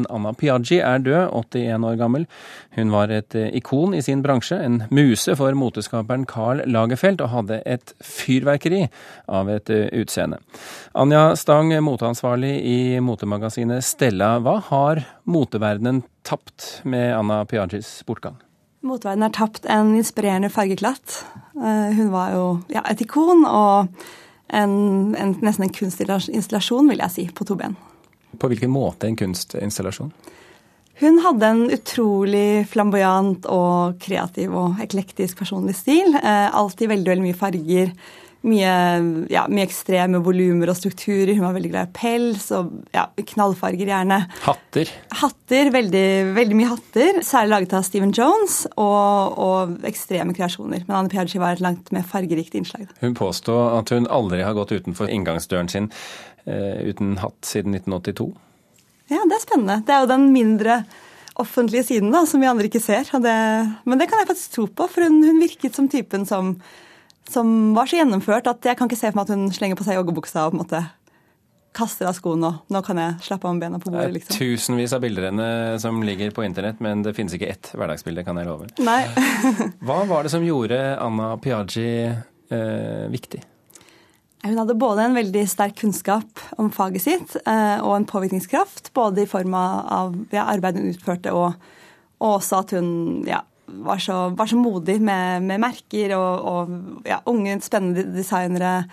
Journalisten Anna Piaggi er død, 81 år gammel. Hun var et ikon i sin bransje, en muse for moteskaperen Carl Lagerfeldt, og hadde et fyrverkeri av et utseende. Anja Stang, moteansvarlig i motemagasinet Stella. Hva har moteverdenen tapt med Anna Piaggis bortgang? Moteverdenen har tapt en inspirerende fargeklatt. Hun var jo ja, et ikon. og en, en, nesten en kunstinstallasjon, vil jeg si, på to ben. På hvilken måte en kunstinstallasjon? Hun hadde en utrolig flamboyant og kreativ og eklektisk personlig stil. Eh, alltid veldig, veldig mye farger mye, ja, mye ekstreme volumer og strukturer. Hun var veldig glad i pels og ja, knallfarger gjerne. Hatter? Hatter, veldig, veldig mye hatter. Særlig laget av Stephen Jones og, og ekstreme kreasjoner. Men Anne Piaggi var et langt mer fargerikt innslag. Hun påstår at hun aldri har gått utenfor inngangsdøren sin uh, uten hatt siden 1982. Ja, det er spennende. Det er jo den mindre offentlige siden da, som vi andre ikke ser. Det, men det kan jeg faktisk tro på, for hun, hun virket som typen som som var så gjennomført at jeg kan ikke se for meg at hun slenger på seg joggebuksa og på en måte kaster av skoene og nå kan jeg slappe av med bena på bordet. liksom. Det tusenvis av bilder henne som ligger på internett, men det finnes ikke ett hverdagsbilde, kan jeg love. Nei. Hva var det som gjorde Anna Piaggi eh, viktig? Hun hadde både en veldig sterk kunnskap om faget sitt eh, og en påvirkningskraft, både i form av ja, arbeidet hun utførte og, og også at hun ja, var så, var så modig med, med merker og, og ja, unge, spennende designere.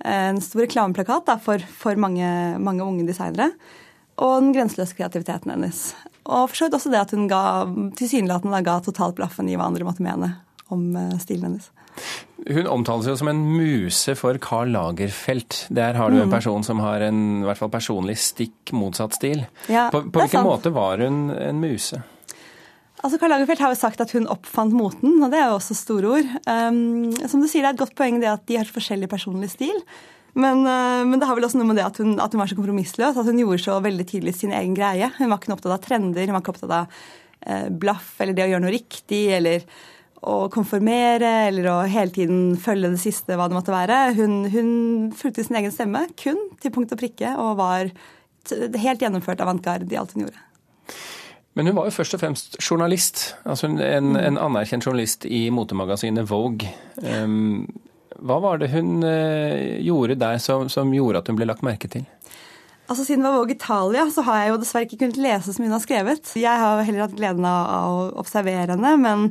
En stor reklameplakat da, for, for mange, mange, unge designere. Og den grenseløse kreativiteten hennes. Og for så vidt også det at hun ga, tilsynelatende ga totalt blaffen i hva andre måtte mene om eh, stilen hennes. Hun omtales jo som en muse for Carl Lagerfeldt. Der har du en mm. person som har en i hvert fall personlig stikk motsatt stil. Ja, på, på hvilken sant. måte var hun en muse? Altså Karl Lagerfeldt har jo sagt at hun oppfant moten, og det er jo også store ord. Um, som du sier, Det er et godt poeng det at de har forskjellig personlig stil. Men, uh, men, det har vel også noe med det at hun, at hun var så kompromissløs. At hun gjorde så veldig tidlig sin egen greie. Hun var ikke opptatt av trender, hun var ikke opptatt av uh, blaff eller det å gjøre noe riktig eller å konformere eller å hele tiden følge det siste, hva det måtte være. Hun, hun fulgte sin egen stemme, kun til punkt og prikke, og var helt gjennomført avantgarde i alt hun gjorde. Men hun var jo først og fremst journalist. Altså en, en anerkjent journalist i motemagasinet Vogue. Hva var det hun uh, gjorde der som, som, gjorde at hun ble lagt merke til? Altså Siden det var Vogue Italia, så har jeg jo dessverre ikke kunnet lese så mye hun har skrevet. Jeg har heller hatt gleden av å observere henne, men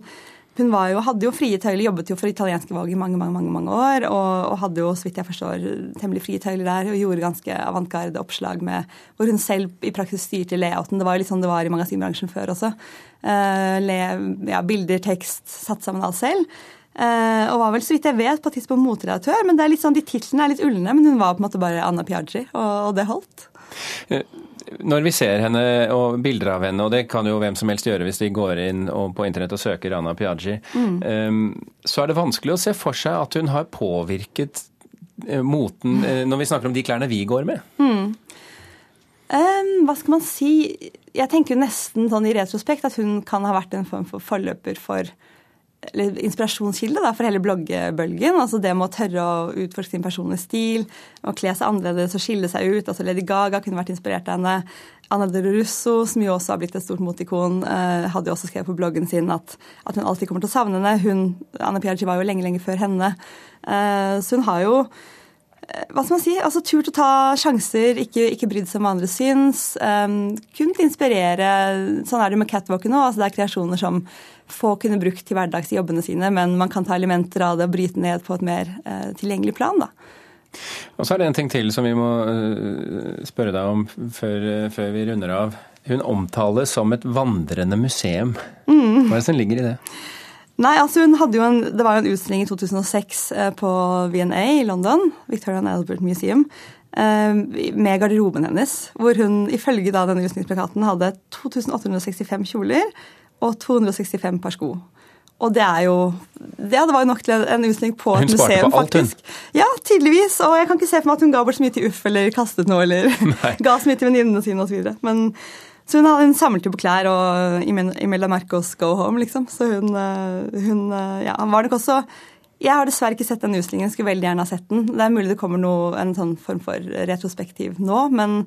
hun jo, hadde jo frie tøyler, jobbet jo for italienske valg i mange mange, mange, mange år. Og, og, hadde jo, så vidt jeg forstår, temmelig frie tøyler der. Og gjorde ganske avantgarde oppslag med, hvor hun selv i praksis styrte layouten. Det var jo litt sånn det var i magasinbransjen før også. Uh, le, ja, bilder, tekst, satt sammen alt selv. Uh, og var vel, så vidt jeg vet, på et tidspunkt motredaktør. Men det er litt sånn, de titlene er litt ulne, men hun var på en måte bare Anna Piaggi, og, det holdt. Uh når vi ser henne og bilder av henne, og det kan jo hvem som helst gjøre hvis de går inn på internett og søker Anna Piaggi, mm. um, så er det vanskelig å se for seg at hun har påvirket moten når vi snakker om de klærne vi går med. Mm. Um, hva skal man si? Jeg tenker jo nesten sånn i retrospekt at hun kan ha vært en form for forløper for inspirasjonskilde da, for hele bloggebølgen. altså Det med å tørre å utforske sin personlige stil, å kle seg annerledes og skille seg ut. altså Lady Gaga kunne vært inspirert av henne. Anna de Russo, som jo også har blitt et stort motikon, eh, hadde jo også skrevet på bloggen sin at, at, hun alltid kommer til å savne henne. Hun, Anna Piaggi var jo lenge, lenge før henne. Eh, så hun har jo hva skal man si, altså turt å ta sjanser, ikke, ikke brydd seg om hva andre syns. Um, kunnet inspirere. Sånn er det med catwalken òg. altså Det er kreasjoner som få kunne brukt til hverdags i jobbene sine, men man kan ta elementer av det og bryte ned på et mer uh, tilgjengelig plan. da. Og så er det en ting til som vi må uh, spørre deg om før, uh, før, vi runder av. Hun omtales som et vandrende museum. Mm. Hva er det som ligger i det? Nei, altså hun hadde jo en, Det var jo en utstilling i 2006 uh, på V&A i London, Victoria and Albert Museum, uh, med garderoben hennes. Hvor hun ifølge da denne utstillingsplakaten hadde 2865 kjoler og 265 par sko. Og det er jo Ja, det var jo nok til en utstilling på et museum, faktisk. På alt, hun? Ja, tydeligvis. Og jeg kan ikke se for meg at hun ga bort så mye til Uff eller kastet noe eller ga så mye til venninnene sine osv. Men så hun, hun samlet jo på klær og Imelda Marcos Go Home, liksom. Så hun, eh, hun eh, ja, var nok også Jeg har dessverre ikke sett den utstillingen, skulle veldig gjerne ha sett den. Det er mulig det kommer noe, en sånn form for retrospektiv nå, men,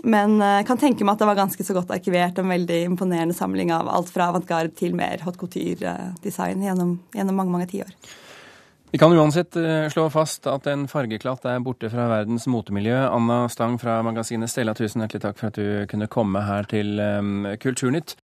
men jeg kan tenke meg at det var ganske så godt arkivert. En veldig imponerende samling av alt fra avantgarde til mer haute couture-design gjennom, gjennom mange, mange tiår. Vi kan uansett slå fast at en fargeklatt er borte fra verdens motemiljø. Anna Stang fra magasinet Stella, tusen hjertelig takk for at du kunne komme her til Kulturnytt.